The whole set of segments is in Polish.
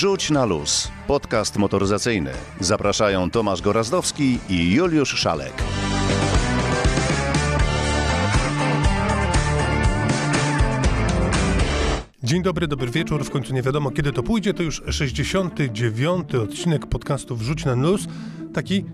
Wrzuć na luz. Podcast motoryzacyjny. Zapraszają Tomasz Gorazdowski i Juliusz Szalek. Dzień dobry, dobry wieczór. W końcu nie wiadomo kiedy to pójdzie. To już 69. odcinek podcastu Wrzuć na luz. Taki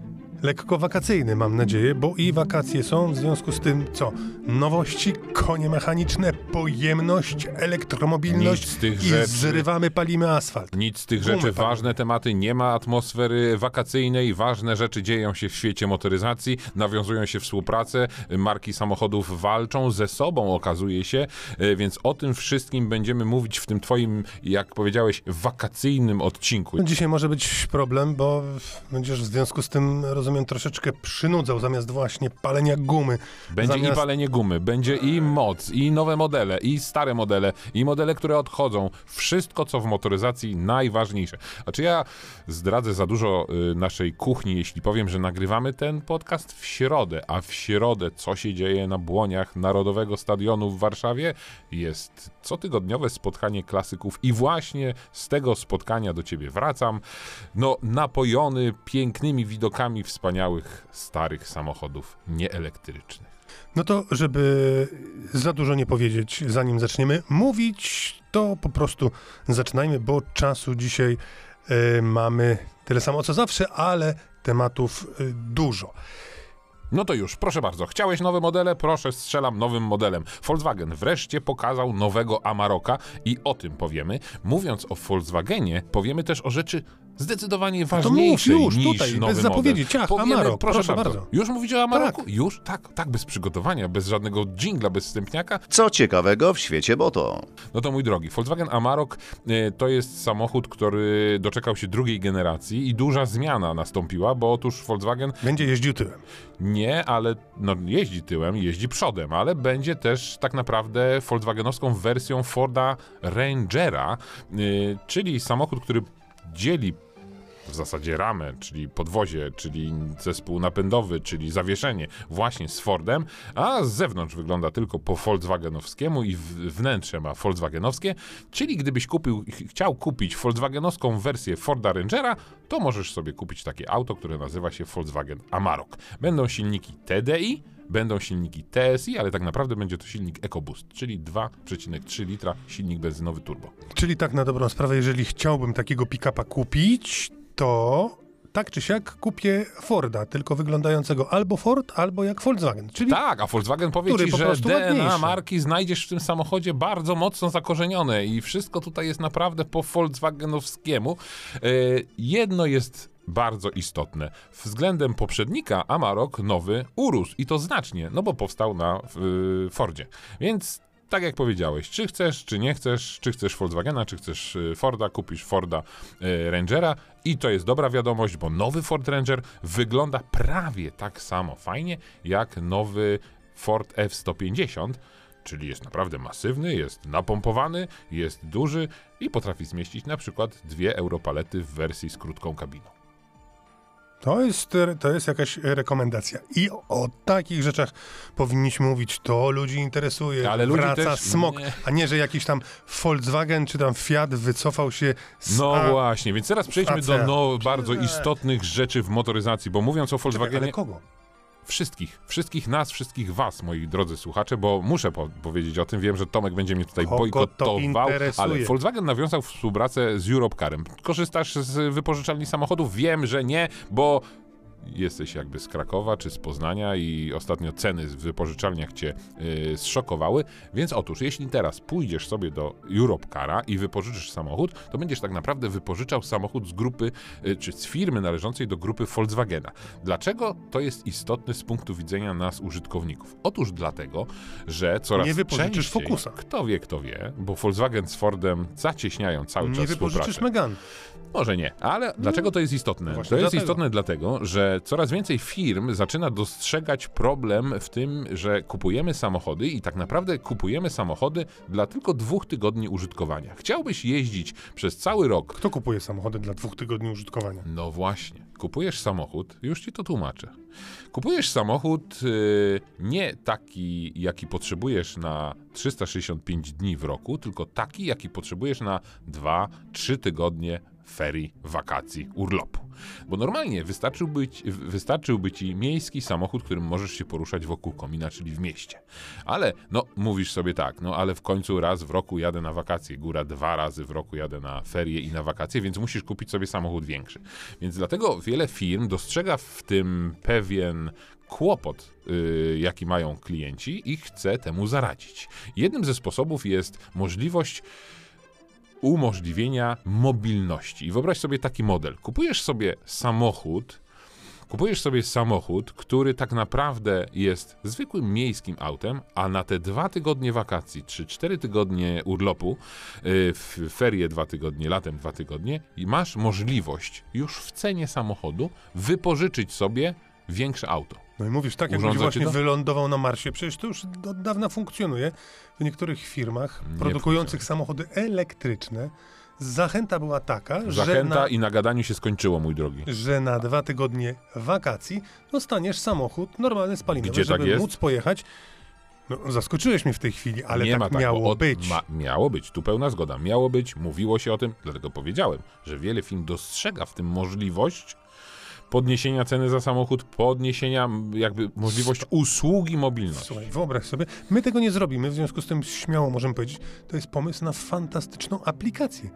lekko wakacyjny, mam nadzieję, bo i wakacje są, w związku z tym co? Nowości, konie mechaniczne, pojemność, elektromobilność Nic z tych i rzeczy. zrywamy, palimy asfalt. Nic z tych Gumy rzeczy, palimy. ważne tematy, nie ma atmosfery wakacyjnej, ważne rzeczy dzieją się w świecie motoryzacji, nawiązują się współpracę, marki samochodów walczą ze sobą, okazuje się, e, więc o tym wszystkim będziemy mówić w tym twoim, jak powiedziałeś, wakacyjnym odcinku. Dzisiaj może być problem, bo będziesz w związku z tym, rozumiem, troszeczkę przynudzał zamiast właśnie palenia gumy. Będzie zamiast... i palenie gumy, będzie i moc, i nowe modele, i stare modele, i modele, które odchodzą. Wszystko, co w motoryzacji najważniejsze. A czy ja zdradzę za dużo y, naszej kuchni, jeśli powiem, że nagrywamy ten podcast w środę, a w środę co się dzieje na błoniach Narodowego Stadionu w Warszawie? Jest cotygodniowe spotkanie klasyków i właśnie z tego spotkania do ciebie wracam. No, napojony pięknymi widokami wspaniałych, starych samochodów nieelektrycznych. No to, żeby za dużo nie powiedzieć, zanim zaczniemy mówić, to po prostu zaczynajmy, bo czasu dzisiaj e, mamy tyle samo co zawsze, ale tematów e, dużo. No to już, proszę bardzo. Chciałeś nowe modele? Proszę, strzelam nowym modelem. Volkswagen wreszcie pokazał nowego Amaroka i o tym powiemy. Mówiąc o Volkswagenie, powiemy też o rzeczy zdecydowanie ważniejszej mów już, niż tutaj, bez nowy zapowiedzi. model. Ciach, Powiemy, Amarok, proszę, proszę bardzo. bardzo. Już mówicie o Amaroku? Tak. Już? Tak, tak, bez przygotowania, bez żadnego dżingla, bez wstępniaka. Co ciekawego w świecie Boto? No to mój drogi, Volkswagen Amarok e, to jest samochód, który doczekał się drugiej generacji i duża zmiana nastąpiła, bo otóż Volkswagen Będzie jeździł tyłem. Nie, ale no, jeździ tyłem, jeździ przodem, ale będzie też tak naprawdę Volkswagenowską wersją Forda Rangera, yy, czyli samochód, który dzieli w zasadzie ramę, czyli podwozie, czyli zespół napędowy, czyli zawieszenie właśnie z Fordem, a z zewnątrz wygląda tylko po Volkswagenowskiemu i wnętrze ma Volkswagenowskie, czyli gdybyś kupił, ch- chciał kupić Volkswagenowską wersję Forda Rangera, to możesz sobie kupić takie auto, które nazywa się Volkswagen Amarok. Będą silniki TDI, Będą silniki TSI, ale tak naprawdę będzie to silnik EcoBoost, czyli 2,3 litra silnik benzynowy turbo. Czyli tak na dobrą sprawę, jeżeli chciałbym takiego pick-upa kupić, to tak czy siak kupię Forda, tylko wyglądającego albo Ford, albo jak Volkswagen. Czyli Tak, a Volkswagen powie ci, że DNA ładniejszy. marki znajdziesz w tym samochodzie bardzo mocno zakorzenione i wszystko tutaj jest naprawdę po Volkswagenowskiemu. E, jedno jest bardzo istotne. Względem poprzednika Amarok nowy urósł i to znacznie, no bo powstał na y, Fordzie. Więc tak jak powiedziałeś, czy chcesz, czy nie chcesz, czy chcesz Volkswagena, czy chcesz y, Forda, kupisz Forda y, Rangera i to jest dobra wiadomość, bo nowy Ford Ranger wygląda prawie tak samo fajnie jak nowy Ford F-150, czyli jest naprawdę masywny, jest napompowany, jest duży i potrafi zmieścić na przykład dwie europalety w wersji z krótką kabiną. To jest, to jest jakaś rekomendacja. I o takich rzeczach powinniśmy mówić. To ludzi interesuje. Ale ludzi Wraca też- smog, nie. a nie, że jakiś tam Volkswagen czy tam Fiat wycofał się z... No a, właśnie, więc teraz przejdźmy do no, bardzo istotnych rzeczy w motoryzacji, bo mówiąc o Czekaj, Volkswagenie, ale kogo? Wszystkich, wszystkich nas, wszystkich was, moi drodzy słuchacze, bo muszę po powiedzieć o tym, wiem, że Tomek będzie mnie tutaj Kogo to bojkotował, ale Volkswagen nawiązał współpracę z Europcarem. Korzystasz z wypożyczalni samochodów? Wiem, że nie, bo jesteś jakby z Krakowa czy z Poznania i ostatnio ceny w wypożyczalniach cię y, zszokowały, więc otóż jeśli teraz pójdziesz sobie do Europcara i wypożyczysz samochód, to będziesz tak naprawdę wypożyczał samochód z grupy, y, czy z firmy należącej do grupy Volkswagena. Dlaczego to jest istotne z punktu widzenia nas użytkowników? Otóż dlatego, że coraz Nie wypożyczysz częściej, Focusa. Kto wie, kto wie, bo Volkswagen z Fordem zacieśniają cały czas Nie wypożyczysz Megan. Może nie, ale dlaczego to jest istotne? No właśnie To jest dlatego. istotne dlatego, że coraz więcej firm zaczyna dostrzegać problem w tym, że kupujemy samochody i tak naprawdę kupujemy samochody dla tylko dwóch tygodni użytkowania. Chciałbyś jeździć przez cały rok. Kto kupuje samochody dla dwóch tygodni użytkowania? No właśnie. kupujesz samochód, już ci to tłumaczę. Kupujesz samochód y, nie taki, jaki potrzebujesz na 365 dni w roku, tylko taki, jaki potrzebujesz na 2-3 tygodnie ferii, wakacji, urlopu. Bo normalnie wystarczyłby, ci- wystarczyłby ci miejski samochód, którym możesz się poruszać wokół komina, czyli w mieście. Ale, no, mówisz sobie tak, no ale w końcu raz w roku jadę na wakacje, góra dwa razy w roku jadę na ferie i na wakacje, więc musisz kupić sobie samochód większy. Więc dlatego wiele firm dostrzega w tym pewien kłopot, yy, jaki mają klienci i chce temu zaradzić. Jednym ze sposobów jest możliwość umożliwienia mobilności. I wyobraź sobie taki model. Kupujesz sobie samochód, kupujesz sobie samochód, który tak naprawdę jest zwykłym miejskim autem, a na te dwa tygodnie wakacji, czy cztery tygodnie urlopu, yy, ferie dwa tygodnie, latem dwa tygodnie, masz możliwość już w cenie samochodu wypożyczyć sobie większe auto. No i mówisz tak, jakbyś właśnie to? wylądował na Marsie. Przecież to już od dawna funkcjonuje. W niektórych firmach Nie produkujących samochody elektryczne zachęta była taka, że Zachęta i na gadaniu się skończyło, mój drogi. że na dwa tygodnie wakacji dostaniesz samochód normalny spalinowy, Gdzie tak żeby jest? móc pojechać. No, zaskoczyłeś mnie w tej chwili, ale nie tak, ma tak miało od- być. Ma, miało być, tu pełna zgoda. Miało być, mówiło się o tym, dlatego powiedziałem, że wiele firm dostrzega w tym możliwość podniesienia ceny za samochód, podniesienia jakby możliwość usługi mobilności. Słuchaj, wyobraź sobie, my tego nie zrobimy, w związku z tym śmiało możemy powiedzieć, to jest pomysł na fantastyczną aplikację.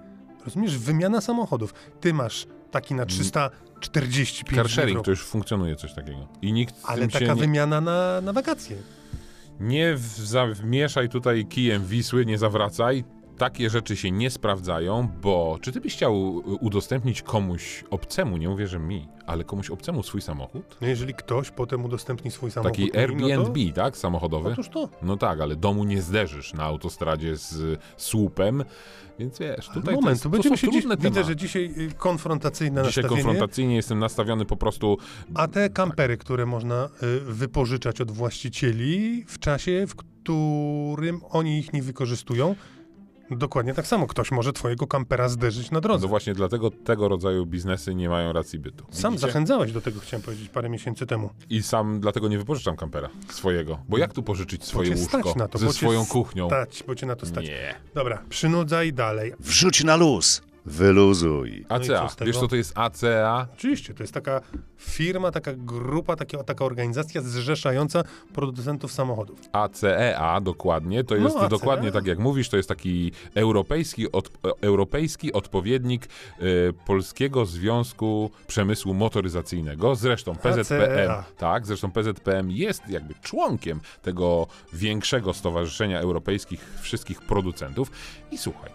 Rozumiesz? Wymiana samochodów. Ty masz taki na 345 dni w Carsharing to już funkcjonuje coś takiego. I nikt ale taka nie, wymiana na, na wakacje. nie w, za, wmieszaj tutaj kijem Wisły, nie zawracaj. Takie rzeczy się nie sprawdzają, bo czy ty byś chciał y, udostępnić komuś obcemu, nie mówię, że mi, ale komuś obcemu swój samochód? No jeżeli ktoś potem udostępni swój samochód... Taki mi, Airbnb, No tak? Samochodowy? to, otóż to. No tak, ale domu nie zderzysz na autostradzie z słupem, więc wiesz, tutaj Moment, to, jest, to będziemy są się dziś, Widzę, że dzisiaj y, konfrontacyjne Dzisiaj nastawienie. konfrontacyjnie jestem nastawiony po prostu A te kampery, które można y, wypożyczać od właścicieli w czasie, w którym oni ich nie wykorzystują, dokładnie tak samo. Ktoś może twojego kampera zderzyć na drodze. No właśnie dlatego tego rodzaju biznesy nie mają racji bytu. Sam Widzicie? zachęcałeś do tego, chciałem powiedzieć, parę miesięcy temu. I sam dlatego nie wypożyczam kampera swojego. Bo jak tu pożyczyć swoje cię stać łóżko na to, ze bo cię swoją kuchnią? Stać, bo cię na to stać. Nie. Dobra, przynudzaj dalej. Wrzuć na luz. Wyluzuj. No i ACA. co z tego? Wiesz co to jest ACA? Oczywiście, to jest taka firma, taka grupa, taka, taka organizacja zrzeszająca producentów samochodów. ACEA dokładnie, to jest No, ACEA. dokładnie tak jak mówisz, to jest taki europejski, od, europejski odpowiednik e, Polskiego Związku Przemysłu Motoryzacyjnego, zresztą PZPM, ACEA. tak, zresztą PZPM jest jakby członkiem tego większego stowarzyszenia europejskich wszystkich producentów i słuchaj,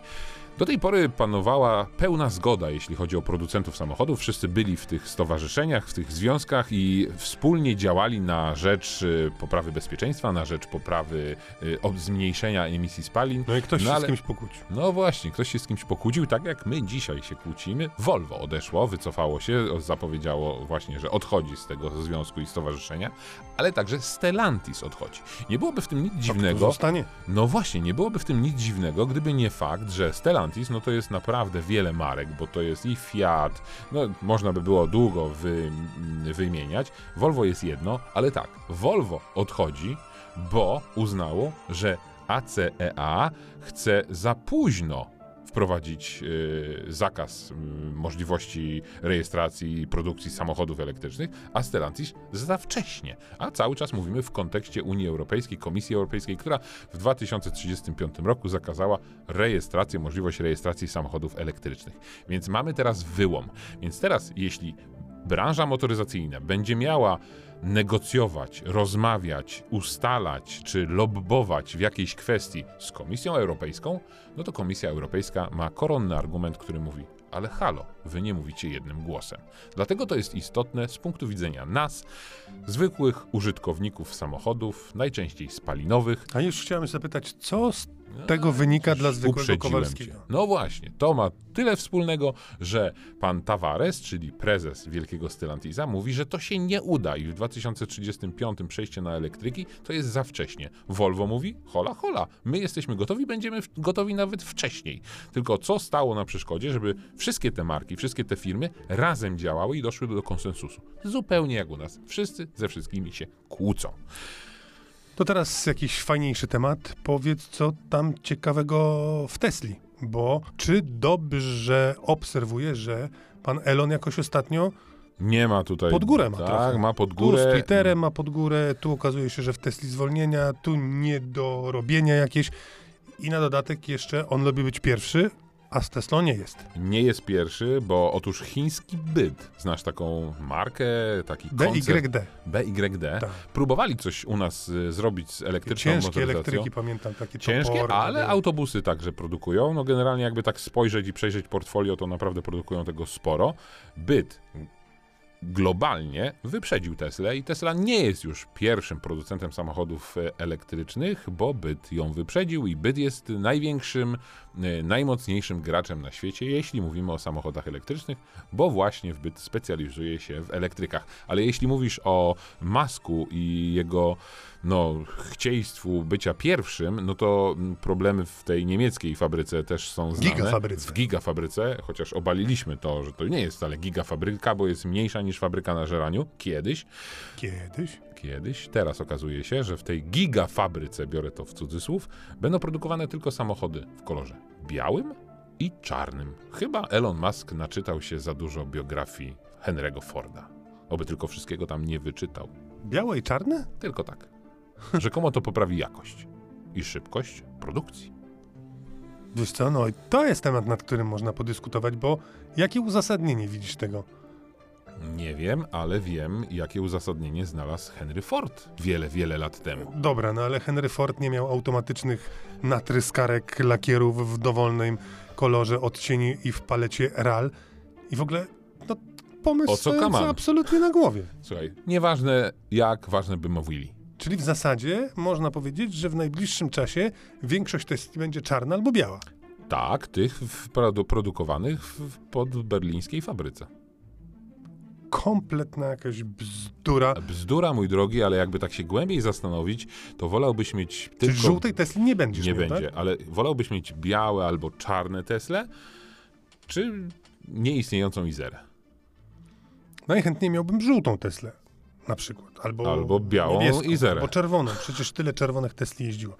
do tej pory panowała pełna zgoda, jeśli chodzi o producentów samochodów. Wszyscy byli w tych stowarzyszeniach, w tych związkach i wspólnie działali na rzecz y, poprawy bezpieczeństwa, na rzecz poprawy y, od zmniejszenia emisji spalin. No i ktoś No się ale- z kimś pokłócił. No właśnie, ktoś się z kimś pokłócił, tak jak my dzisiaj się kłócimy. Volvo odeszło, wycofało się, zapowiedziało właśnie, że odchodzi z tego związku i stowarzyszenia, ale także Stellantis odchodzi. Nie byłoby w tym nic dziwnego. zostanie? No właśnie, nie byłoby w tym nic dziwnego, gdyby nie fakt, że Stellantis, no to jest naprawdę wiele marek, bo to jest i Fiat, no można by było długo wy, wymieniać. Volvo jest jedno, ale tak, Volvo odchodzi, bo uznało, że ACEA chce za późno wprowadzić y, zakaz y, możliwości rejestracji i produkcji samochodów elektrycznych, a Stellantis za wcześnie. A cały czas mówimy w kontekście Unii Europejskiej, Komisji Europejskiej, która w 2035 roku zakazała rejestrację, możliwość rejestracji samochodów elektrycznych. Więc mamy teraz wyłom. Więc teraz, jeśli branża motoryzacyjna będzie miała negocjować, rozmawiać, ustalać czy lobbować w jakiejś kwestii z Komisją Europejską, no to Komisja Europejska ma koronny argument, który mówi: Ale halo, wy nie mówicie jednym głosem. Dlatego to jest istotne z punktu widzenia nas, zwykłych użytkowników samochodów, najczęściej spalinowych. A już chciałem zapytać, co z tego wynika dla zwykłego Kowalskiego. cię. No właśnie, to ma tyle wspólnego, że pan Tavares, czyli prezes Wielkiego Stellantiza, mówi, że to się nie uda i w 2035 przejście na elektryki to jest za wcześnie. Volvo mówi, hola, hola, my jesteśmy gotowi, będziemy gotowi nawet wcześniej. Tylko co stało na przeszkodzie, żeby wszystkie te marki, wszystkie te firmy razem działały i doszły do konsensusu. Zupełnie jak u nas. Wszyscy ze wszystkimi się kłócą. To teraz jakiś fajniejszy temat. Powiedz, co tam ciekawego w Tesli. Bo czy dobrze obserwuję, że pan Elon jakoś ostatnio Nie ma tutaj... pod górę ma Tak, trochę. ma pod Tu z górę. Twitterem ma pod górę, tu okazuje się, że w Tesli zwolnienia, tu niedorobienia jakieś. I na dodatek jeszcze on lubi być pierwszy, a z Teslą nie jest. Nie jest pierwszy, bo otóż chiński byt, znasz taką markę, taki koncert BYD. BYD, Tak. próbowali coś u nas y, zrobić z elektryczną Ciężkie motoryzacją. elektryki, pamiętam, takie Ciężkie, topory, ale autobusy także produkują. No generalnie jakby tak spojrzeć i przejrzeć portfolio, to naprawdę produkują tego sporo. Byt globalnie wyprzedził Teslę i Tesla nie jest już pierwszym producentem samochodów e, elektrycznych, bo byt ją wyprzedził i byt jest największym, e, najmocniejszym graczem na świecie, jeśli mówimy o samochodach elektrycznych, bo właśnie w byt specjalizuje się w elektrykach. Ale jeśli mówisz o Masku i jego no, chcieństwu bycia pierwszym, no to mm, problemy w tej niemieckiej fabryce też są znane. Gigafabryce. W gigafabryce, chociaż obaliliśmy to, że to nie jest wcale gigafabryka, bo jest mniejsza niż fabryka na żeraniu. Kiedyś, Kiedyś. kiedyś, teraz okazuje się, że w tej gigafabryce, biorę to w cudzysłów, będą produkowane tylko samochody w kolorze białym i czarnym. Chyba Elon Musk naczytał się za dużo biografii Henry'ego Forda. Oby tylko wszystkiego tam nie wyczytał. Białe i czarne? Tylko tak. Rzekomo to poprawi jakość i szybkość produkcji. Wiesz co, no i to jest temat, nad którym można podyskutować, bo jakie uzasadnienie widzisz tego? Nie wiem, ale wiem, jakie uzasadnienie znalazł Henry Ford wiele, wiele lat temu. Dobra, no ale Henry Ford nie miał automatycznych natryskarek lakierów w dowolnym kolorze, odcieni i w palecie RAL. I w ogóle, no pomysł O co absolutnie na głowie. Słuchaj, nieważne jak, ważne by mówili. Czyli w zasadzie można powiedzieć, że w najbliższym czasie większość Tesli będzie czarna albo biała. Tak, tych produkowanych w, pod berlińskiej fabryce. Kompletna jakaś bzdura. Bzdura, mój drogi, ale jakby tak się głębiej zastanowić, to wolałbyś mieć Czy tylko... żółtej Tesli nie będziesz Nie miał, będzie, Tak? ale wolałbyś mieć białe albo czarne Tesle, czy nieistniejącą Izerę? Najchętniej miałbym żółtą Teslę. Na przykład. Albo, Albo białą niebieską, Izerę. Albo czerwoną. Przecież tyle czerwonych Tesli jeździło.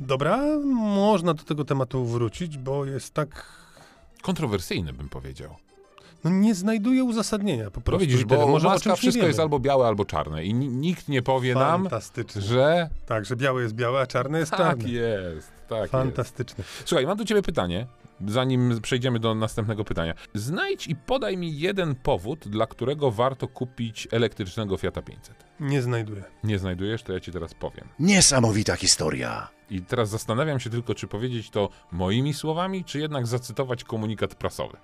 Dobra, można do tego tematu wrócić, bo jest tak... Kontrowersyjny bym powiedział. No nie znajduje uzasadnienia po No prostu. widzisz, I tyle. bo Może maska wszystko jest albo białe, albo czarne i ni- nikt nie powie nam, że Tak, że białe jest białe, a czarne jest tak czarne. jest, tak jest. Fantastyczne. Słuchaj, mam do ciebie pytanie, zanim przejdziemy do następnego pytania. Znajdź i podaj mi jeden powód, dla którego warto kupić elektrycznego Fiata 500. Nie znajduję. Nie znajdujesz, to ja ci teraz powiem. Niesamowita historia. I teraz zastanawiam się tylko, czy powiedzieć to moimi słowami, czy jednak zacytować komunikat prasowy.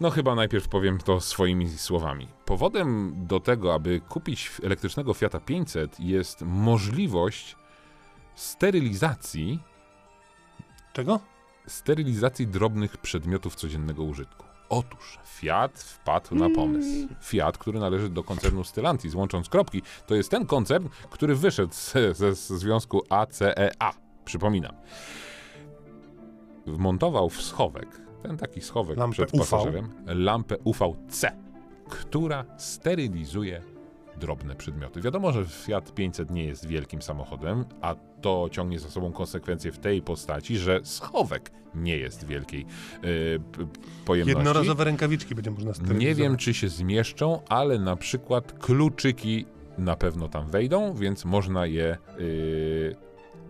No chyba najpierw powiem to swoimi słowami. Powodem do tego, aby kupić elektrycznego Fiata 500 jest możliwość sterylizacji, Czego? Sterylizacji drobnych przedmiotów codziennego użytku. Otóż Fiat wpadł na pomysł. Fiat, który należy do koncernu Stellantis, łącząc kropki, to jest ten koncern, który wyszedł ze, ze związku ACEA. Przypominam. Wmontował w schowek, ten taki schowek Lampę przed UV. pasażerem, lampę UVC, która sterylizuje drobne przedmioty. Wiadomo, że Fiat 500 nie jest wielkim samochodem, a to ciągnie za sobą konsekwencje w tej postaci, że schowek nie jest wielkiej yy, pojemności. Jednorazowe rękawiczki będzie można sterylizować. Nie wiem, czy się zmieszczą, ale na przykład kluczyki na pewno tam wejdą, więc można je yy,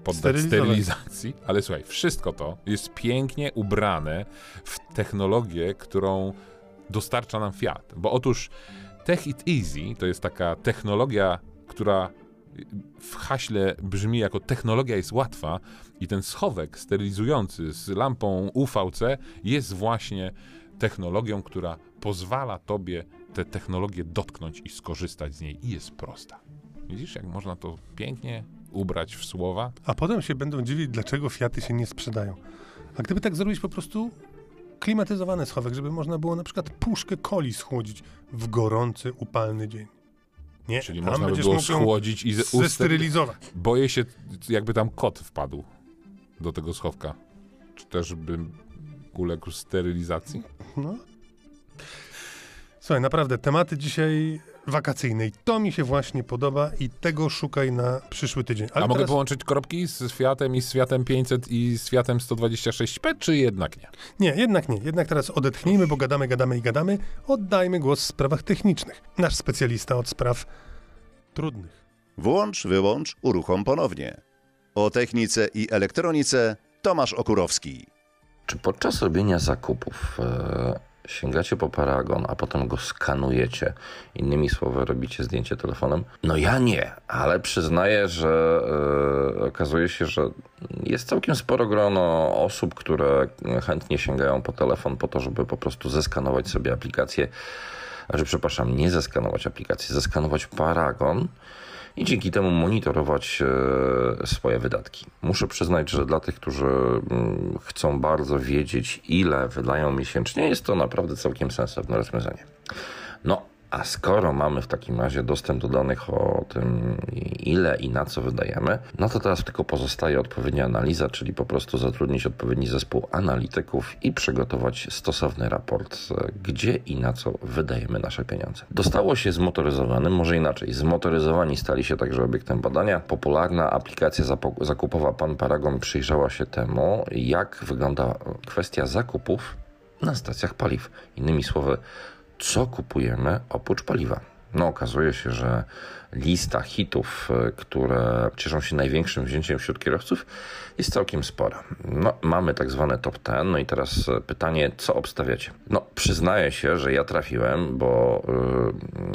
poddać sterylizacji. Ale słuchaj, wszystko to jest pięknie ubrane w technologię, którą dostarcza nam Fiat. Bo otóż Tech It Easy to jest taka technologia, która w haśle brzmi jako technologia jest łatwa i ten schowek sterylizujący z lampą UVC jest właśnie technologią, która pozwala tobie tę technologię dotknąć i skorzystać z niej i jest prosta. Widzisz, jak można to pięknie ubrać w słowa? A potem się będą dziwić, dlaczego Fiaty się nie sprzedają. A gdyby tak zrobić po prostu klimatyzowany schowek, żeby można było na przykład puszkę coli schłodzić w gorący, upalny dzień. Nie, Czyli tam można by było schłodzić i z- uster... Zestylizować. Boję się, jakby tam kot wpadł do tego schowka. Czy też by uległ sterylizacji? No. Słuchaj, naprawdę, tematy dzisiaj wakacyjne i to mi się właśnie podoba i tego szukaj na przyszły tydzień. Ale A mogę teraz... połączyć kropki z Fiatem i z Fiatem 500 i z Fiatem 126P, czy jednak nie? Nie, jednak nie. Jednak teraz odetchnijmy, bo gadamy, gadamy i gadamy. Oddajmy głos w sprawach technicznych. Nasz specjalista od spraw trudnych. Włącz, wyłącz, uruchom ponownie. O technice i elektronice Tomasz Okurowski. Czy podczas robienia zakupów e, sięgacie po paragon, a potem go skanujecie? Innymi słowy, robicie zdjęcie telefonem? No ja nie, ale przyznaję, że e, okazuje się, że jest całkiem sporo grono osób, które chętnie sięgają po telefon po to, żeby po prostu zeskanować sobie aplikację, że przepraszam, nie zeskanować aplikacji, zeskanować paragon i dzięki temu monitorować e, swoje wydatki. Muszę przyznać, że dla tych, którzy mm, chcą bardzo wiedzieć, ile wydają miesięcznie, jest to naprawdę całkiem sensowne rozwiązanie. No, a skoro mamy w takim razie dostęp do danych o tym, ile i na co wydajemy, no to teraz tylko pozostaje odpowiednia analiza, czyli po prostu zatrudnić odpowiedni zespół analityków i przygotować stosowny raport, gdzie i na co wydajemy nasze pieniądze. Dostało się zmotoryzowanym, może inaczej. Zmotoryzowani stali się także obiektem badania. Popularna aplikacja zakupowa Pan Paragon przyjrzała się temu, jak wygląda kwestia zakupów na stacjach paliw. Innymi słowy, co kupujemy oprócz paliwa. No, okazuje się, że lista hitów, y, które cieszą się największym wzięciem wśród kierowców, jest całkiem spora. No, mamy tak zwane top 10, no i teraz y, pytanie, co obstawiacie? No, przyznaję się, że ja trafiłem, bo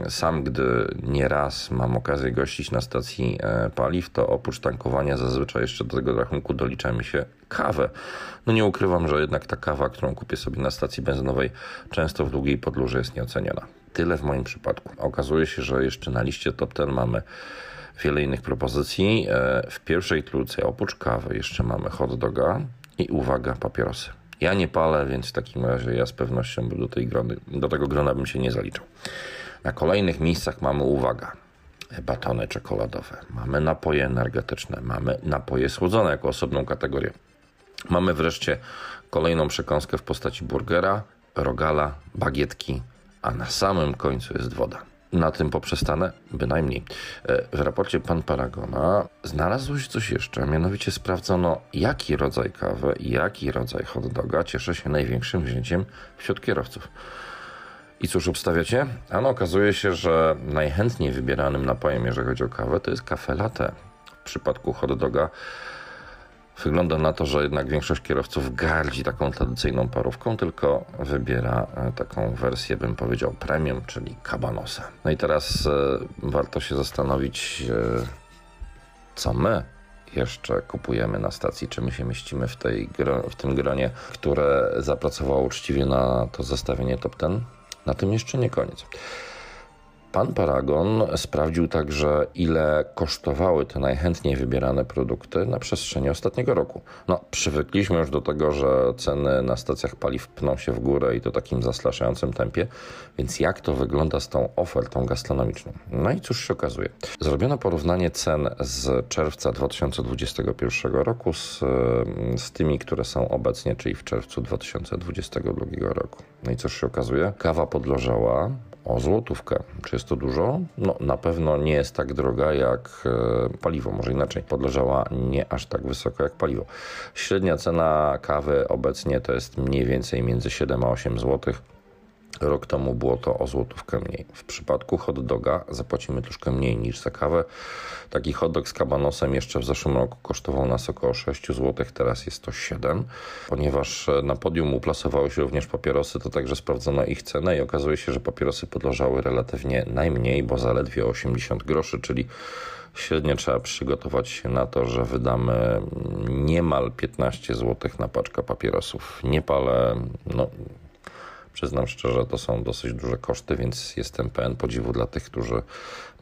y, sam, gdy nieraz mam okazję gościć na stacji e, paliw, to oprócz tankowania zazwyczaj jeszcze do tego rachunku dolicza mi się kawę. No nie ukrywam, że jednak ta kawa, którą kupię sobie na stacji benzynowej, często w długiej podróży jest nieoceniona. Tyle w moim przypadku. Okazuje się, że jeszcze na liście top 10 mamy wiele innych propozycji. E, W pierwszej trójce oprócz kawy jeszcze mamy hot doga i uwaga, papierosy. Ja nie palę, więc w takim razie ja z pewnością do, tej grony, do tego grona bym się nie zaliczał. Na kolejnych miejscach mamy uwaga, batony czekoladowe, mamy napoje energetyczne, mamy napoje słodzone jako osobną kategorię. Mamy wreszcie kolejną przekąskę w postaci burgera, rogala, bagietki, a na samym końcu jest woda. Na tym poprzestanę? Bynajmniej. E, W raporcie pan Paragona znalazło się coś jeszcze, mianowicie sprawdzono, jaki rodzaj kawy i jaki rodzaj hot doga cieszy się największym wzięciem wśród kierowców. I cóż obstawiacie? Ano okazuje się, że najchętniej wybieranym napojem, jeżeli chodzi o kawę, to jest kafe latte. W przypadku hot doga wygląda na to, że jednak większość kierowców gardzi taką tradycyjną parówką, tylko wybiera e, taką wersję, bym powiedział, premium, czyli kabanosa. No i teraz e, warto się zastanowić, e, co my jeszcze kupujemy na stacji, czy my się mieścimy w, tej, gro- w tym gronie, które zapracowało uczciwie na to zestawienie top 10. Na tym jeszcze nie koniec. Pan Paragon sprawdził także, ile kosztowały te najchętniej wybierane produkty na przestrzeni ostatniego roku. No, przywykliśmy już do tego, że ceny na stacjach paliw pną się w górę i to takim zastraszającym tempie, więc jak to wygląda z tą ofertą gastronomiczną? No i cóż się okazuje? Zrobiono porównanie cen z czerwca 2021 roku z, z tymi, które są obecnie, czyli w czerwcu 2022 roku. No i cóż się okazuje? Kawa podlożała o złotówkę. Czy jest to dużo? No na pewno nie jest tak droga jak e, paliwo, może inaczej. Podleżała nie aż tak wysoko jak paliwo. Średnia cena kawy obecnie to jest mniej więcej między 7 a 8 zł. Rok temu było to o złotówkę mniej. W przypadku hot doga zapłacimy troszkę mniej niż za kawę. Taki hot dog z kabanosem jeszcze w zeszłym roku kosztował nas około 6 zł, teraz jest to 7. Ponieważ na podium uplasowały się również papierosy, to także sprawdzono ich cenę i okazuje się, że papierosy podleżały relatywnie najmniej, bo zaledwie 80 groszy, czyli średnio trzeba przygotować się na to, że wydamy niemal 15 zł na paczkę papierosów. Nie palę, no Przyznam szczerze, to są dosyć duże koszty, więc jestem pełen podziwu dla tych, którzy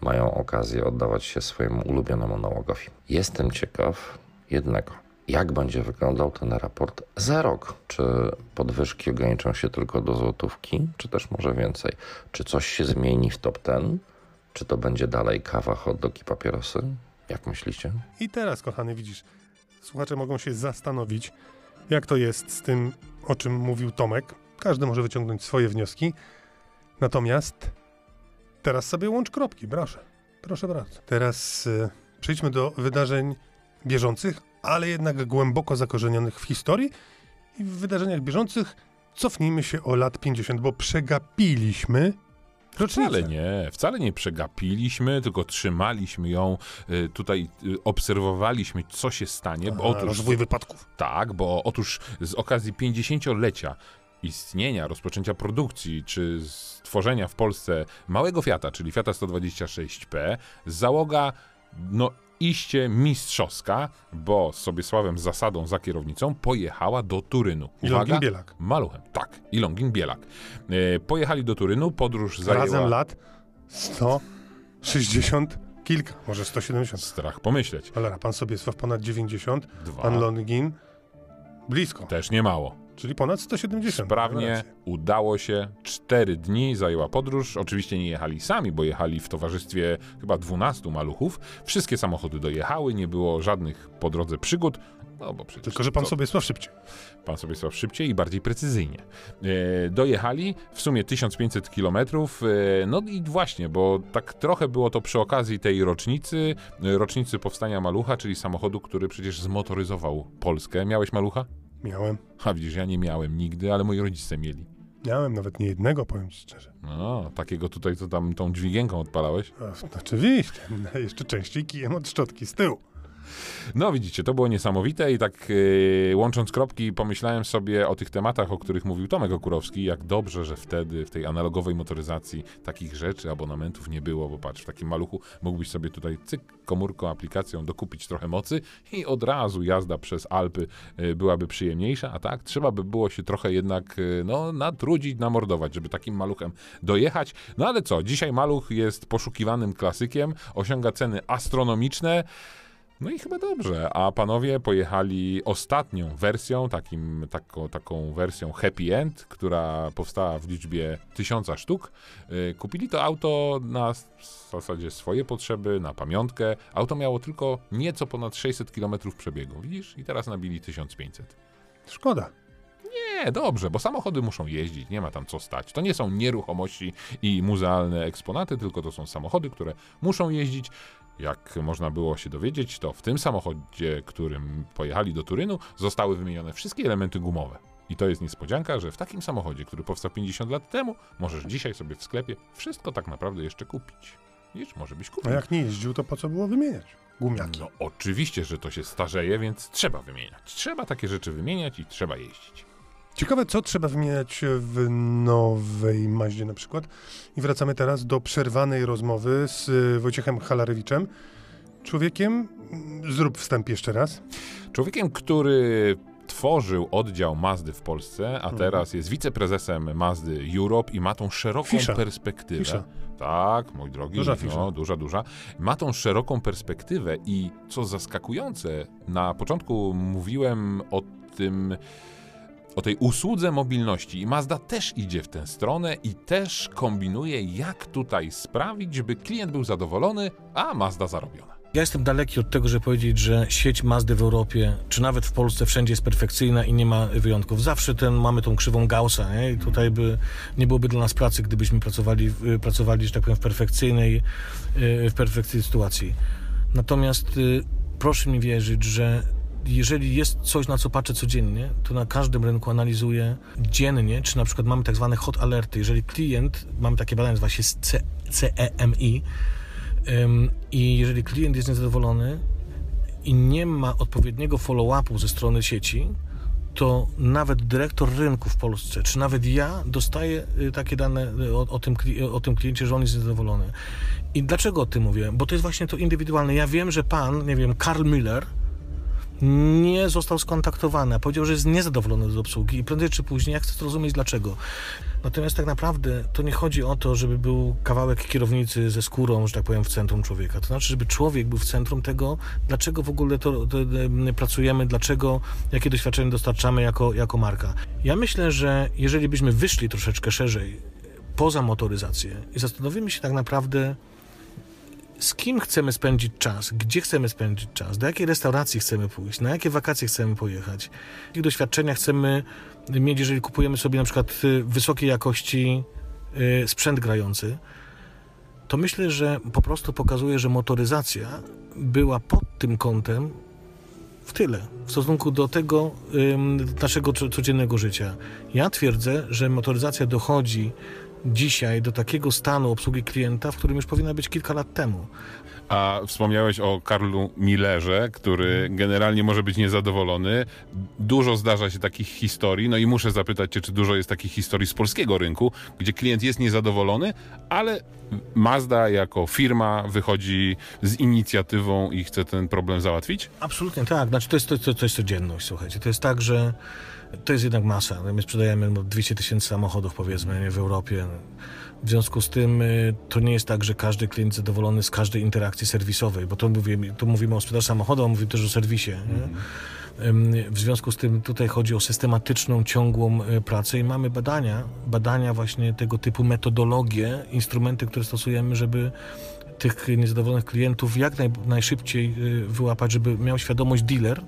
mają okazję oddawać się swojemu ulubionemu nałogowi. Jestem ciekaw jednego. Jak będzie wyglądał ten raport za rok? Czy podwyżki ograniczą się tylko do złotówki, czy też może więcej? Czy coś się zmieni w top ten? Czy to będzie dalej kawa, hot dog i papierosy? Jak myślicie? I teraz, kochany, widzisz, słuchacze mogą się zastanowić, jak to jest z tym, o czym mówił Tomek. Każdy może wyciągnąć swoje wnioski. Natomiast teraz sobie łącz kropki, proszę. Proszę bardzo. Teraz y, przejdźmy do wydarzeń bieżących, ale jednak głęboko zakorzenionych w historii i w wydarzeniach bieżących cofnijmy się o lat 50, bo przegapiliśmy rocznicę. Wcale nie, wcale nie przegapiliśmy, tylko trzymaliśmy ją, y, tutaj y, obserwowaliśmy, co się stanie. Bo otóż, rozwój wypadków. tak, bo otóż z okazji 50-lecia istnienia, rozpoczęcia produkcji, czy stworzenia w Polsce małego Fiata, czyli Fiata 126P, załoga, no iście mistrzowska, bo z Sobiesławem Zasadą za kierownicą pojechała do Turynu. I Longin Bielak. Maluchem, tak. I Longin Bielak. E, pojechali do Turynu, podróż zajęła... Razem lat 160 kilka, może 170. Strach pomyśleć. Cholera, pan Sobiesław ponad 90, Dwa. pan Longin blisko, Też nie mało. Czyli ponad 170. Sprawnie udało się. Cztery dni zajęła podróż. Oczywiście nie jechali sami, bo jechali w towarzystwie chyba 12 maluchów. Wszystkie samochody dojechały, nie było żadnych po drodze przygód. No bo przecież Tylko, że pan co? Sobiesław szybciej. Pan Sobiesław szybciej i bardziej precyzyjnie. E, dojechali w sumie 1500 kilometrów. E, no i właśnie, bo tak trochę było to przy okazji tej rocznicy, e, rocznicy powstania Malucha, czyli samochodu, który przecież zmotoryzował Polskę. Miałeś Malucha? Miałem. A widzisz, ja nie miałem nigdy, ale moi rodzice mieli. Miałem nawet nie jednego, powiem ci szczerze. No, takiego tutaj, co tam tą dźwigienką odpalałeś. A, oczywiście. Jeszcze częściej kijem od szczotki z tyłu. No widzicie, to było niesamowite i tak yy, łącząc kropki pomyślałem sobie o tych tematach, o których mówił Tomek Okurowski, jak dobrze, że wtedy w tej analogowej motoryzacji takich rzeczy, abonamentów nie było, bo patrz, w takim maluchu mógłbyś sobie tutaj cyk, komórką, aplikacją dokupić trochę mocy i od razu jazda przez Alpy yy, byłaby przyjemniejsza, a tak trzeba by było się trochę jednak yy, no, natrudzić, namordować, żeby takim maluchem dojechać. No ale co, dzisiaj maluch jest poszukiwanym klasykiem, osiąga ceny astronomiczne, no i chyba dobrze. A panowie pojechali ostatnią wersją, takim, taką, taką wersją Happy End, która powstała w liczbie tysiąca sztuk. Yy, kupili to auto na w zasadzie swoje potrzeby, na pamiątkę. Auto miało tylko nieco ponad 600 km przebiegu. Widzisz? I teraz nabili 1500. Szkoda. Nie, dobrze, bo samochody muszą jeździć, nie ma tam co stać. To nie są nieruchomości i muzealne eksponaty, tylko to są samochody, które muszą jeździć. Jak można było się dowiedzieć, to w tym samochodzie, którym pojechali do Turynu, zostały wymienione wszystkie elementy gumowe. I to jest niespodzianka, że w takim samochodzie, który powstał 50 lat temu, możesz dzisiaj sobie w sklepie wszystko tak naprawdę jeszcze kupić. Wiesz, może byś kupił. A jak nie jeździł, to po co było wymieniać? Gumiaki. No oczywiście, że to się starzeje, więc trzeba wymieniać. Trzeba takie rzeczy wymieniać i trzeba jeździć. Ciekawe, co trzeba wymieniać w nowej Maździe na przykład. I wracamy teraz do przerwanej rozmowy z y, Wojciechem Halarewiczem. Człowiekiem, mm, zrób wstęp jeszcze raz. Człowiekiem, który tworzył oddział Mazdy w Polsce, a teraz jest wiceprezesem Mazdy Europe i ma tą szeroką Fisza. perspektywę. Fisza. Tak, mój drogi, Duża no, duża, duża. Ma tą szeroką perspektywę i co zaskakujące, na początku mówiłem o tym, o tej usłudze mobilności i Mazda też idzie w tę stronę i też kombinuje, jak tutaj sprawić, by klient był zadowolony, a Mazda zarobiona. Ja jestem daleki od tego, żeby powiedzieć, że sieć Mazdy w Europie, czy nawet w Polsce wszędzie jest perfekcyjna i nie ma wyjątków. Zawsze ten, mamy tą krzywą Gaussa nie? i tutaj by nie byłoby dla nas pracy, gdybyśmy pracowali, y, pracowali że tak powiem, w perfekcyjnej, y, w perfekcyjnej sytuacji. Natomiast y, proszę mi wierzyć, że jeżeli jest coś, na co patrzę codziennie, to na każdym rynku analizuję dziennie, czy na przykład mamy tak zwane hot alerty. Jeżeli klient, mamy takie badanie, nazywa się CEMI, Ym, I jeżeli klient jest niezadowolony i nie ma odpowiedniego follow-upu ze strony sieci, to nawet dyrektor rynku w Polsce, czy nawet ja dostaję y, takie dane y, o, o, tym, o tym kliencie, że on jest niezadowolony. I dlaczego o tym mówię? Bo to jest właśnie to indywidualne. Ja wiem, że pan, nie wiem, Karl Müller nie został skontaktowany, powiedział, że jest niezadowolony z obsługi i prędzej czy później ja chcę zrozumieć dlaczego. Natomiast tak naprawdę to nie chodzi o to, żeby był kawałek kierownicy ze skórą, że tak powiem, w centrum człowieka. To znaczy, żeby człowiek był w centrum tego, dlaczego w ogóle to, to, to pracujemy, dlaczego, jakie doświadczenie dostarczamy jako, jako marka. Ja myślę, że jeżeli byśmy wyszli troszeczkę szerzej poza motoryzację i zastanowimy się tak naprawdę, z kim chcemy spędzić czas, gdzie chcemy spędzić czas, do jakiej restauracji chcemy pójść, na jakie wakacje chcemy pojechać, jakie doświadczenia chcemy mieć, jeżeli kupujemy sobie na przykład y, wysokiej jakości y, sprzęt grający, to myślę, że po prostu pokazuje, że motoryzacja była pod tym kątem w tyle w stosunku do tego naszego codziennego życia. Ja twierdzę, że motoryzacja dochodzi dzisiaj do takiego stanu obsługi klienta, w którym już powinna być kilka lat temu. A wspomniałeś o Karlu Millerze, który generalnie może być niezadowolony. Dużo zdarza się takich historii, no i muszę zapytać cię, czy dużo jest takich historii z polskiego rynku, gdzie klient jest niezadowolony, ale Mazda jako firma wychodzi z inicjatywą i chce ten problem załatwić? Absolutnie tak. Znaczy to jest, to, to, to jest codzienność, słuchajcie. To jest tak, że to jest jednak masa. My sprzedajemy 200 tysięcy samochodów, powiedzmy, w Europie. W związku z tym y, to nie jest tak, że każdy klient zadowolony z każdej interakcji serwisowej, bo to mówimy, tu mówimy o sprzedaży samochodu, a mówimy też o serwisie. Mm. W związku z tym tutaj chodzi o systematyczną, ciągłą y, pracę i mamy badania, badania właśnie tego typu metodologie, instrumenty, które stosujemy, żeby tych niezadowolonych klientów jak naj, najszybciej y, wyłapać, żeby miał świadomość dealer,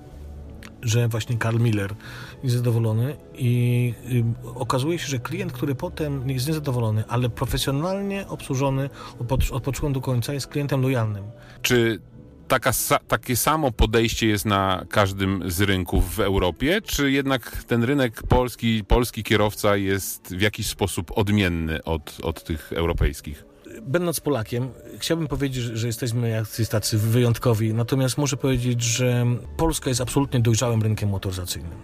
że właśnie Karl Miller jest zadowolony i y, okazuje się, że klient, który potem jest niezadowolony, ale profesjonalnie obsłużony od, początku do końca jest klientem lojalnym. Czy taka, takie samo podejście jest na każdym z rynków w Europie, czy jednak ten rynek polski, polski kierowca jest w jakiś sposób odmienny od, od tych europejskich? Będąc Polakiem, chciałbym powiedzieć, że jesteśmy jacyś tacy wyjątkowi, natomiast muszę powiedzieć, że Polska jest absolutnie dojrzałym rynkiem motoryzacyjnym.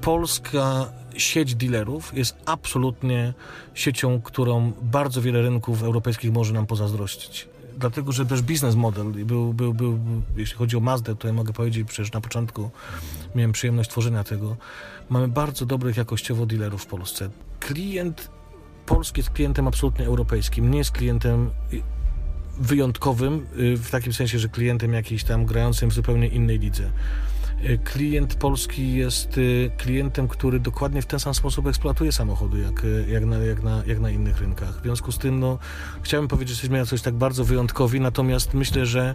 Polska sieć dealerów jest absolutnie siecią, którą bardzo wiele rynków europejskich może nam pozazdrościć. Dlatego, że też biznes model był, był, był, jeśli chodzi o Mazdę, to ja mogę powiedzieć, przecież na początku miałem przyjemność tworzenia tego. Mamy bardzo dobrych jakościowo dealerów w Polsce. Klient Polski jest klientem absolutnie europejskim, nie jest klientem wyjątkowym, y, w takim sensie, że klientem jakiś tam grającym w zupełnie innej lidze. Y, klient polski jest y, klientem, który dokładnie w ten sam sposób eksploatuje samochody, jak, jak, na, jak, na, jak na innych rynkach. W związku z tym, no, chciałem powiedzieć, że jesteśmy coś tak bardzo wyjątkowi, natomiast myślę, że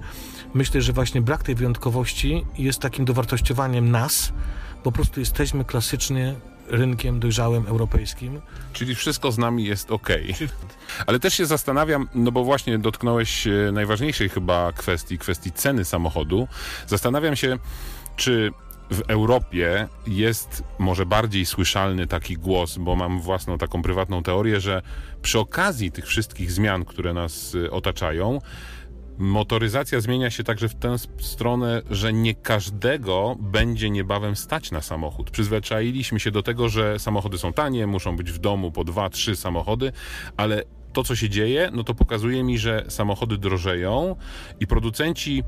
myślę, że właśnie brak tej wyjątkowości jest takim dowartościowaniem nas. Po prostu jesteśmy klasycznie rynkiem dojrzałym europejskim. Czyli wszystko z nami jest ok. Ale też się zastanawiam, no bo właśnie dotknąłeś e, najważniejszej chyba kwestii, kwestii ceny samochodu. Zastanawiam się, czy w Europie jest może bardziej słyszalny taki głos, bo mam własną taką prywatną teorię, że przy okazji tych wszystkich zmian, które nas e, otaczają, Motoryzacja zmienia się także w tę stronę, że nie każdego będzie niebawem stać na samochód. Przyzwyczailiśmy się do tego, że samochody są tanie, muszą być w domu po dwa, trzy samochody, ale to, co się dzieje, no to pokazuje mi, że samochody drożeją i producenci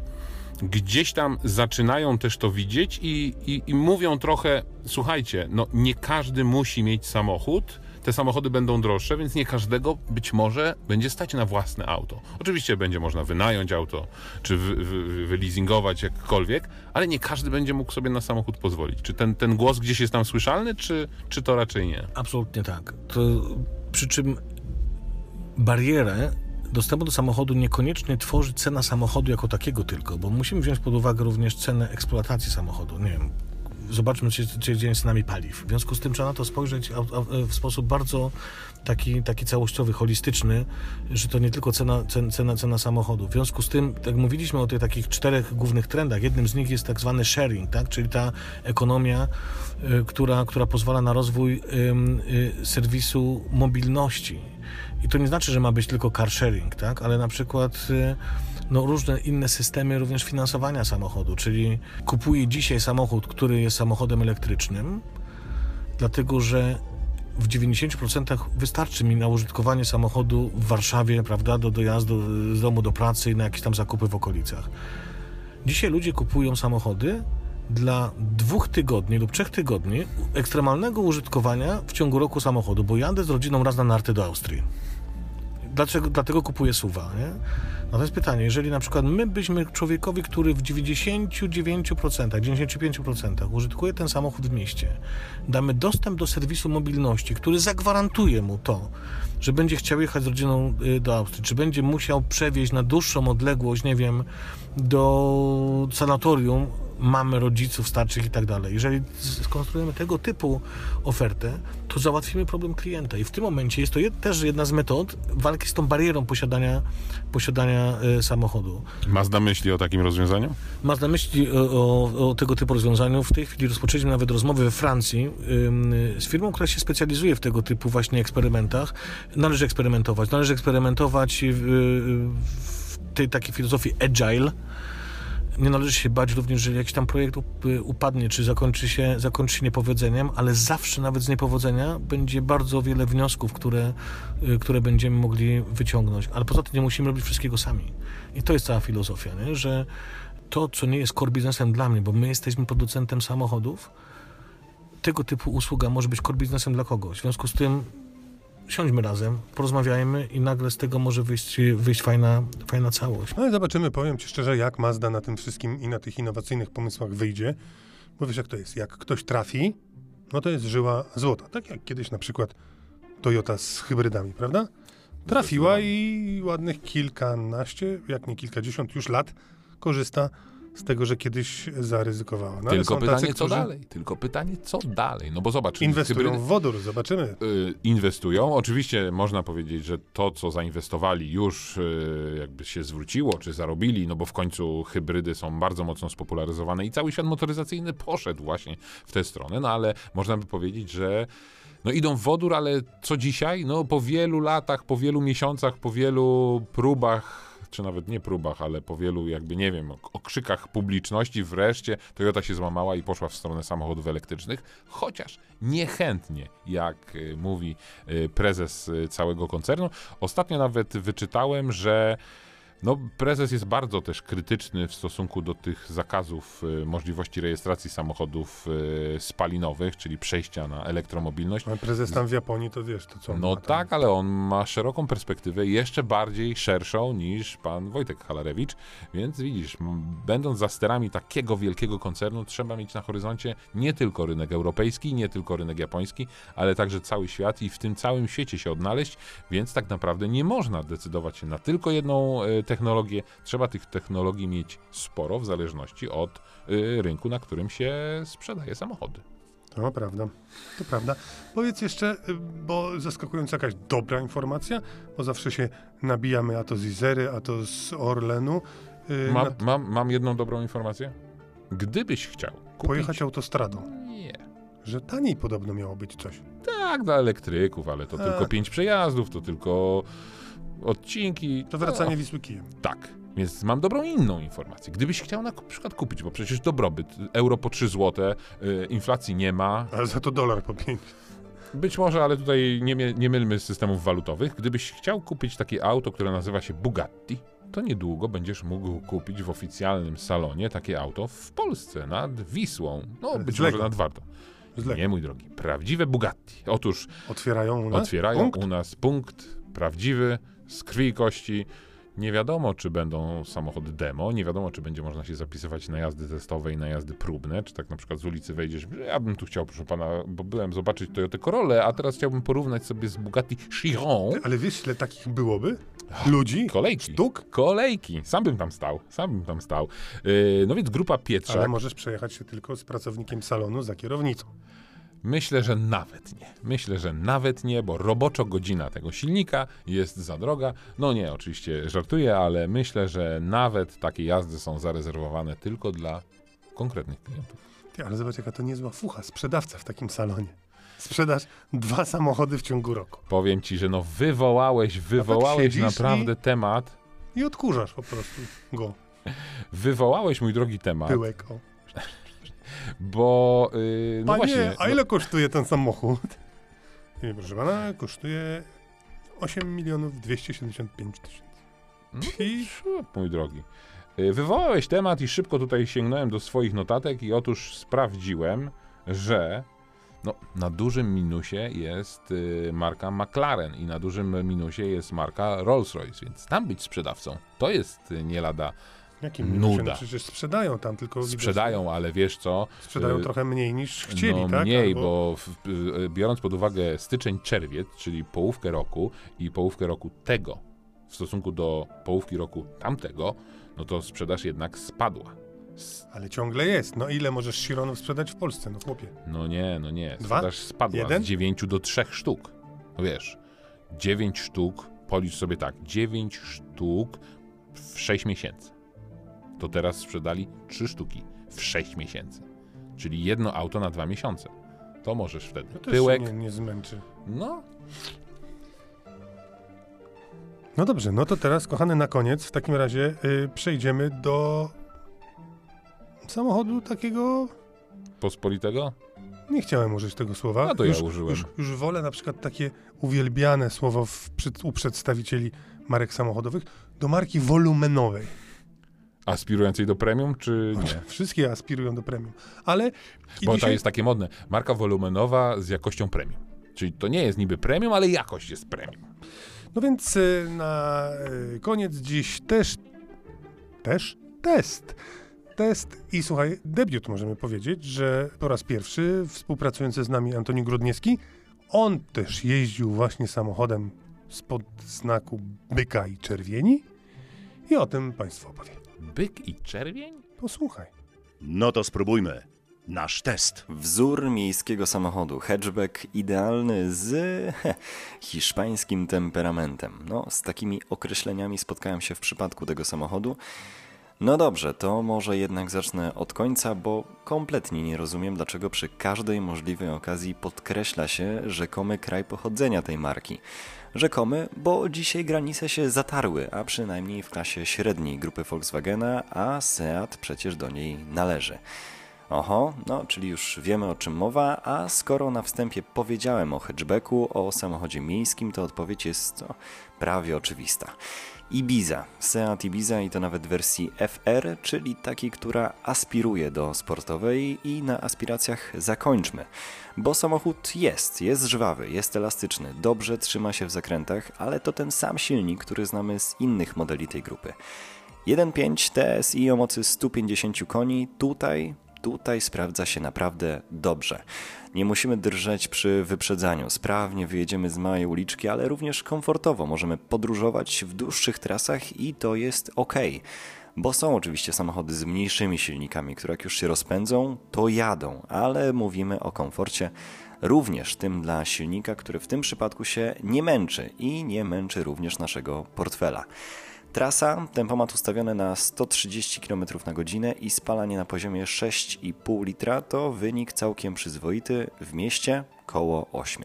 gdzieś tam zaczynają też to widzieć i, i, i mówią trochę, słuchajcie, no nie każdy musi mieć samochód, te samochody będą droższe, więc nie każdego być może będzie stać na własne auto. Oczywiście będzie można wynająć auto, czy wy, wy, wyleasingować jakkolwiek, ale nie każdy będzie mógł sobie na samochód pozwolić. Czy ten, ten głos gdzieś jest tam słyszalny, czy, czy to raczej nie? Absolutnie tak. To, przy czym barierę dostępu do samochodu niekoniecznie tworzy cena samochodu jako takiego tylko, bo musimy wziąć pod uwagę również cenę eksploatacji samochodu. Nie wiem, zobaczmy, co się dzieje z cenami paliw. W związku z tym trzeba na to spojrzeć w sposób bardzo taki, taki całościowy, holistyczny, że to nie tylko cena, cena, cena samochodu. W związku z tym, jak mówiliśmy o tych takich czterech głównych trendach, jednym z nich jest tak zwany sharing, tak? czyli ta ekonomia, y, która, która pozwala na rozwój y, serwisu mobilności. I to nie znaczy, że ma być tylko car sharing, tak? ale na przykład no, różne inne systemy również finansowania samochodu, czyli kupuję dzisiaj samochód, który jest samochodem elektrycznym, dlatego że w 90% wystarczy mi na użytkowanie samochodu w Warszawie, prawda, do dojazdu z domu do pracy i na jakieś tam zakupy w okolicach. Dzisiaj ludzie kupują samochody dla dwóch tygodni lub trzech tygodni ekstremalnego użytkowania w ciągu roku samochodu, bo jadę z rodziną raz na narty do Austrii. Dlaczego, dlatego kupuję suwa, nie? No to jest pytanie, jeżeli na przykład my byśmy człowiekowi, który w 99%, 95% użytkuje ten samochód w mieście, damy dostęp do serwisu mobilności, który zagwarantuje mu to, że będzie chciał jechać z rodziną y, do Austrii, czy będzie musiał przewieźć na dłuższą odległość, nie wiem, do sanatorium mamy rodziców starszych i tak dalej. Jeżeli skonstruujemy tego typu ofertę, to załatwimy problem klienta i w tym momencie jest to jed, też jedna z metod walki z tą barierą posiadania, posiadania y, samochodu. Masz na myśli o takim rozwiązaniu? Masz na myśli o, o, o, tego typu rozwiązaniu. W tej chwili rozpoczęliśmy nawet rozmowy we Francji ym, z firmą, która się specjalizuje w tego typu właśnie eksperymentach. Należy eksperymentować. Należy eksperymentować w, w tej takiej filozofii agile. Nie należy się bać również, że jakiś tam projekt upadnie, czy zakończy się, zakończy się niepowodzeniem, ale zawsze nawet z niepowodzenia będzie bardzo wiele wniosków, które, y, które będziemy mogli wyciągnąć. Ale poza tym nie musimy robić wszystkiego sami. I to jest cała filozofia, nie? że to, co nie jest core biznesem dla mnie, bo my jesteśmy producentem samochodów, tego typu usługa może być core biznesem dla kogoś. W związku z tym siądźmy razem, porozmawiajmy i nagle z tego może wyjść, wyjść fajna, fajna całość. No i zobaczymy, powiem Ci szczerze, jak Mazda na tym wszystkim i na tych innowacyjnych pomysłach wyjdzie. Bo wiesz, jak to jest. Jak ktoś trafi, no to jest żyła złota. Tak jak kiedyś na przykład Toyota z hybrydami, prawda? Trafiła i ładnych kilkanaście, jak nie kilkadziesiąt już lat korzysta z tego, że kiedyś zaryzykowała. No, Tylko pytanie, tacy, co którzy dalej? Tylko pytanie, co dalej? No bo zobacz, Inwestują hybrydy- w wodór, zobaczymy. y, inwestują. Oczywiście można powiedzieć, że to, co zainwestowali, już y, jakby się zwróciło, czy zarobili, no bo w końcu hybrydy są bardzo mocno spopularyzowane i cały świat motoryzacyjny poszedł właśnie w tę stronę, no ale można by powiedzieć, że no idą w wodór, ale co dzisiaj? No po wielu latach, po wielu miesiącach, po wielu próbach czy nawet nie próbach, ale po wielu jakby, nie wiem, okrzykach publiczności wreszcie Toyota się złamała i poszła w stronę samochodów elektrycznych, chociaż niechętnie, jak y, mówi y, prezes y, całego koncernu. Ostatnio nawet wyczytałem, że no, prezes jest bardzo też krytyczny w stosunku do tych zakazów y, możliwości rejestracji samochodów y, spalinowych, czyli przejścia na elektromobilność. Ale prezes tam w Japonii, to wiesz, to co No tak, ale on ma szeroką perspektywę, jeszcze bardziej szerszą niż pan Wojtek Halarewicz, więc widzisz, będąc za sterami takiego wielkiego koncernu, trzeba mieć na horyzoncie nie tylko rynek europejski, nie tylko rynek japoński, ale także cały świat i w tym całym świecie się odnaleźć, więc tak naprawdę nie można decydować się na tylko jedną e, technologię. Trzeba tych technologii mieć sporo w zależności od e, rynku, na którym się sprzedaje samochody. To prawda, to prawda. Powiedz jeszcze, y, bo zaskakująca jakaś dobra informacja, bo zawsze się nabijamy a to z Izery, a to z Orlenu. y, Mam, na- mam, mam jedną dobrą informację. Gdybyś chciał kupić... Pojechać autostradą, Nie. że taniej podobno miało być coś. Tak, dla elektryków, ale to A. tylko pięć przejazdów, to tylko odcinki. To wracanie Wisły kijem. Tak. Więc mam dobrą inną informację. Gdybyś chciał na przykład kupić, bo przecież dobrobyt, euro po 3 zł, y, inflacji nie ma, Ale za to dolar po pięć. być może, ale tutaj nie, nie mylmy systemów walutowych. Gdybyś chciał kupić takie auto, które nazywa się Bugatti, to niedługo będziesz mógł kupić w oficjalnym salonie takie auto w Polsce, nad Wisłą. No, być może nad Wartą. Nie, mój drogi. Prawdziwe Bugatti. Otóż Otwierają u nas? otwierają Punkt? u nas punkt prawdziwy, z krwi i kości. Nie wiadomo, czy będą samochody demo, nie wiadomo, czy będzie można się zapisywać na jazdy testowe i na jazdy próbne, czy tak na przykład z ulicy wejdziesz, ja bym tu chciał, proszę pana, bo byłem zobaczyć Toyota Corolla, a teraz chciałbym porównać sobie z Bugatti Chiron. Ale wiesz, ile takich byłoby? Ludzi? Kolejki. Sztuk? Kolejki. Sam bym tam stał, sam bym tam stał. Yy, no więc grupa Pietrzak. Ale możesz przejechać się tylko z pracownikiem salonu za kierownicą. Myślę, że nawet nie. Myślę, że nawet nie, bo roboczo godzina tego silnika jest za droga. No nie, oczywiście żartuję, ale myślę, że nawet takie jazdy są zarezerwowane tylko dla konkretnych klientów. Ty, ale zobacz, jaka to niezła fucha, sprzedawca w takim salonie. Sprzedasz dwa samochody w ciągu roku. Powiem ci, że no wywołałeś, wywołałeś tak naprawdę i- temat. I odkurzasz po prostu go. Wywołałeś mój drogi temat, Pyłek, o. bo yy, no Panie, właśnie. a ile kosztuje ten samochód? Nie, proszę pana, kosztuje 8 milionów 275 tysięcy. No, I no, mój drogi. Y, Wywołałeś temat i szybko tutaj sięgnąłem do swoich notatek i otóż sprawdziłem, że no, na dużym minusie jest y, marka McLaren i na dużym minusie jest marka Rolls-Royce, więc tam być sprzedawcą to jest y, nie lada Jakim? Nuda. Przecież sprzedają tam tylko... sprzedają, ale wiesz co? Sprzedają y, trochę mniej niż chcieli, no tak? mniej, Albo- bo w, y, biorąc pod uwagę styczeń, czerwiec, czyli połówkę roku i połówkę roku tego w stosunku do połówki roku tamtego, no to sprzedaż jednak spadła. Ale ciągle jest. No ile możesz Chironów sprzedać w Polsce, no chłopie? No nie, no nie. Dwa? Sprzedaż spadła Jeden? z 9 do 3 sztuk. No wiesz, 9 sztuk, policz sobie tak, 9 sztuk w 6 miesięcy. To teraz sprzedali 3 sztuki w 6 miesięcy. Czyli jedno auto na 2 miesiące. To możesz wtedy. To też Pyłek, się nie, nie zmęczy. no No dobrze, no to teraz, kochany, na koniec w takim razie y, przejdziemy do samochodu takiego... pospolitego? Nie chciałem użyć tego słowa. No to ja już, użyłem. Już, już wolę na przykład takie uwielbiane słowo w, przed, u przedstawicieli marek samochodowych do marki wolumenowej. Aspirującej do premium, czy nie? Wszystkie aspirują do premium. Ale Bo to dzisiaj, jest takie modne. Marka wolumenowa z jakością premium. Czyli to nie jest niby premium, ale jakość jest premium. No więc y, na y, koniec dziś też, też test. Test i słuchaj, debiut możemy powiedzieć, że po raz pierwszy współpracujący z nami Antoni Grodniewski, on też jeździł właśnie samochodem spod znaku byka i czerwieni i o tym Państwu opowie. Byk i czerwień? Posłuchaj. No to spróbujmy. Nasz test. Wzór miejskiego samochodu, hatchback idealny z he, hiszpańskim temperamentem. No, z takimi określeniami spotkałem się w przypadku tego samochodu. No dobrze, to może jednak zacznę od końca, bo kompletnie nie rozumiem, dlaczego przy każdej możliwej okazji podkreśla się rzekomy kraj pochodzenia tej marki. Rzekomy, bo dzisiaj granice się zatarły, a przynajmniej w klasie średniej grupy Volkswagena, a Seat przecież do niej należy. Oho, no czyli już wiemy o czym mowa, a skoro na wstępie powiedziałem o hatchbacku, o samochodzie miejskim, to odpowiedź jest no, prawie oczywista. Ibiza, Seat Ibiza i to nawet wersji FR, czyli takiej, która aspiruje do sportowej i na aspiracjach zakończmy. Bo samochód jest, jest żwawy, jest elastyczny, dobrze trzyma się w zakrętach, ale to ten sam silnik, który znamy z innych modeli tej grupy. 1.5 TSI o mocy 150 koni, tutaj, tutaj sprawdza się naprawdę dobrze. Nie musimy drżeć przy wyprzedzaniu, sprawnie wyjedziemy z małej uliczki, ale również komfortowo możemy podróżować w dłuższych trasach i to jest ok. Bo są oczywiście samochody z mniejszymi silnikami, które jak już się rozpędzą, to jadą, ale mówimy o komforcie również tym dla silnika, który w tym przypadku się nie męczy i nie męczy również naszego portfela. Trasa, tempomat ustawiony na 130 km na godzinę i spalanie na poziomie 6,5 litra to wynik całkiem przyzwoity, w mieście koło 8.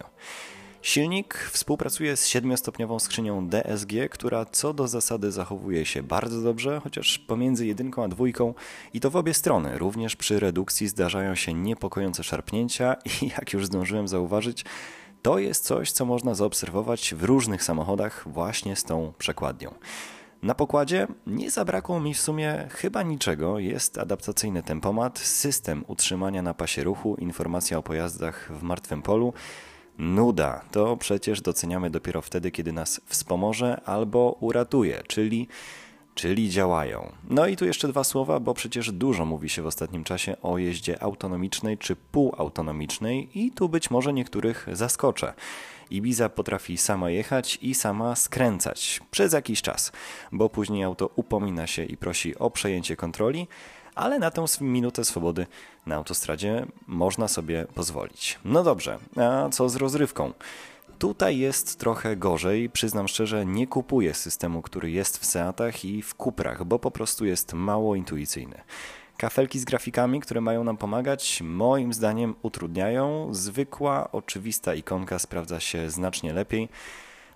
Silnik współpracuje z 7-stopniową skrzynią DSG, która co do zasady zachowuje się bardzo dobrze, chociaż pomiędzy jedynką a dwójką i to w obie strony. Również przy redukcji zdarzają się niepokojące szarpnięcia i jak już zdążyłem zauważyć, to jest coś, co można zaobserwować w różnych samochodach właśnie z tą przekładnią. Na pokładzie nie zabrakło mi w sumie chyba niczego. Jest adaptacyjny tempomat, system utrzymania na pasie ruchu, informacja o pojazdach w martwym polu. Nuda to przecież doceniamy dopiero wtedy, kiedy nas wspomoże albo uratuje, czyli, czyli działają. No i tu jeszcze dwa słowa, bo przecież dużo mówi się w ostatnim czasie o jeździe autonomicznej czy półautonomicznej i tu być może niektórych zaskoczę. Ibiza potrafi sama jechać i sama skręcać przez jakiś czas, bo później auto upomina się i prosi o przejęcie kontroli, ale na tę minutę swobody na autostradzie można sobie pozwolić. No dobrze, a co z rozrywką? Tutaj jest trochę gorzej, przyznam szczerze, nie kupuję systemu, który jest w Seatach i w Cuprach, bo po prostu jest mało intuicyjny. Kafelki z grafikami, które mają nam pomagać, moim zdaniem utrudniają. Zwykła, oczywista ikonka sprawdza się znacznie lepiej.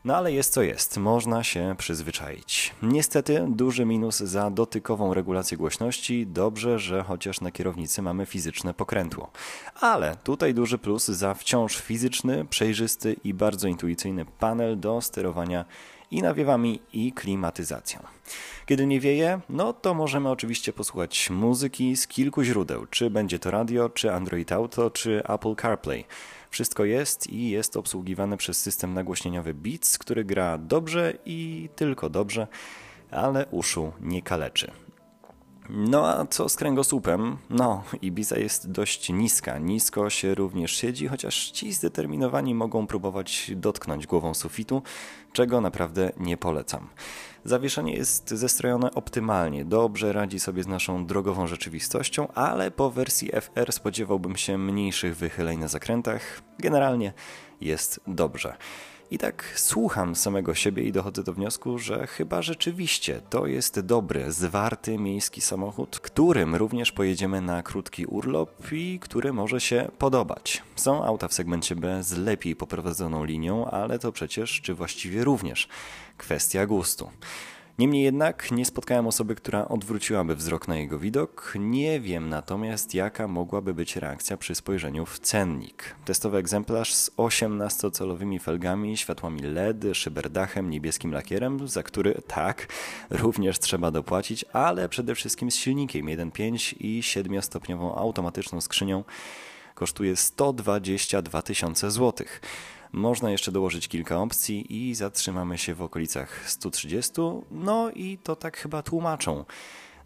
No ale jest co jest, można się przyzwyczaić. Niestety duży minus za dotykową regulację głośności, dobrze, że chociaż na kierownicy mamy fizyczne pokrętło. Ale tutaj duży plus za wciąż fizyczny, przejrzysty i bardzo intuicyjny panel do sterowania i nawiewami i klimatyzacją. Kiedy nie wieje, no to możemy oczywiście posłuchać muzyki z kilku źródeł, czy będzie to radio, czy Android Auto, czy Apple CarPlay. Wszystko jest i jest obsługiwane przez system nagłośnieniowy Beats, który gra dobrze i tylko dobrze, ale uszu nie kaleczy. No a co z kręgosłupem? No, Ibiza jest dość niska. Nisko się również siedzi, chociaż ci zdeterminowani mogą próbować dotknąć głową sufitu, czego naprawdę nie polecam. Zawieszenie jest zestrojone optymalnie, dobrze radzi sobie z naszą drogową rzeczywistością, ale po wersji FR spodziewałbym się mniejszych wychyleń na zakrętach. Generalnie jest dobrze. I tak słucham samego siebie i dochodzę do wniosku, że chyba rzeczywiście to jest dobry, zwarty miejski samochód, którym również pojedziemy na krótki urlop i który może się podobać. Są auta w segmencie B z lepiej poprowadzoną linią, ale to przecież, czy właściwie również, kwestia gustu. Niemniej jednak nie spotkałem osoby, która odwróciłaby wzrok na jego widok. Nie wiem natomiast, jaka mogłaby być reakcja przy spojrzeniu w cennik. Testowy egzemplarz z 18-calowymi felgami, światłami LED, szyberdachem, niebieskim lakierem, za który tak, również trzeba dopłacić, ale przede wszystkim z silnikiem 1.5 i 7-stopniową automatyczną skrzynią kosztuje 122 tysiące złotych. Można jeszcze dołożyć kilka opcji i zatrzymamy się w okolicach 130. No i to tak chyba tłumaczą.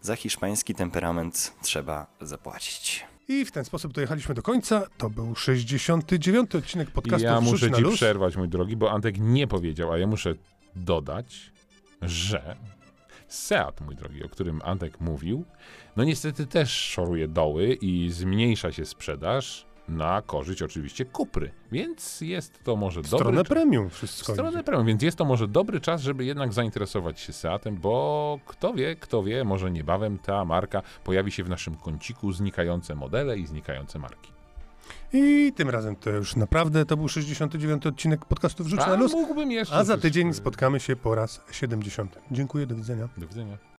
Za hiszpański temperament trzeba zapłacić. I w ten sposób dojechaliśmy do końca. To był 69. odcinek podcastu ja muszę ci luz. przerwać, mój drogi, bo Antek nie powiedział, a ja muszę dodać, że Seat, mój drogi, o którym Antek mówił, no niestety też szoruje doły i zmniejsza się sprzedaż na korzyść oczywiście Kupry. Więc jest to może dobry stronę premium wszystko stronę idzie. premium, więc jest to może dobry czas, żeby jednak zainteresować się Seatem, bo kto wie, kto wie, może niebawem ta marka pojawi się w naszym kąciku znikające modele i znikające marki. I tym razem to już naprawdę to był 69. odcinek podcastu Wrzuć na A luz. mógłbym jeszcze A za tydzień spotkamy się po raz 70. Dziękuję, do widzenia. Do widzenia.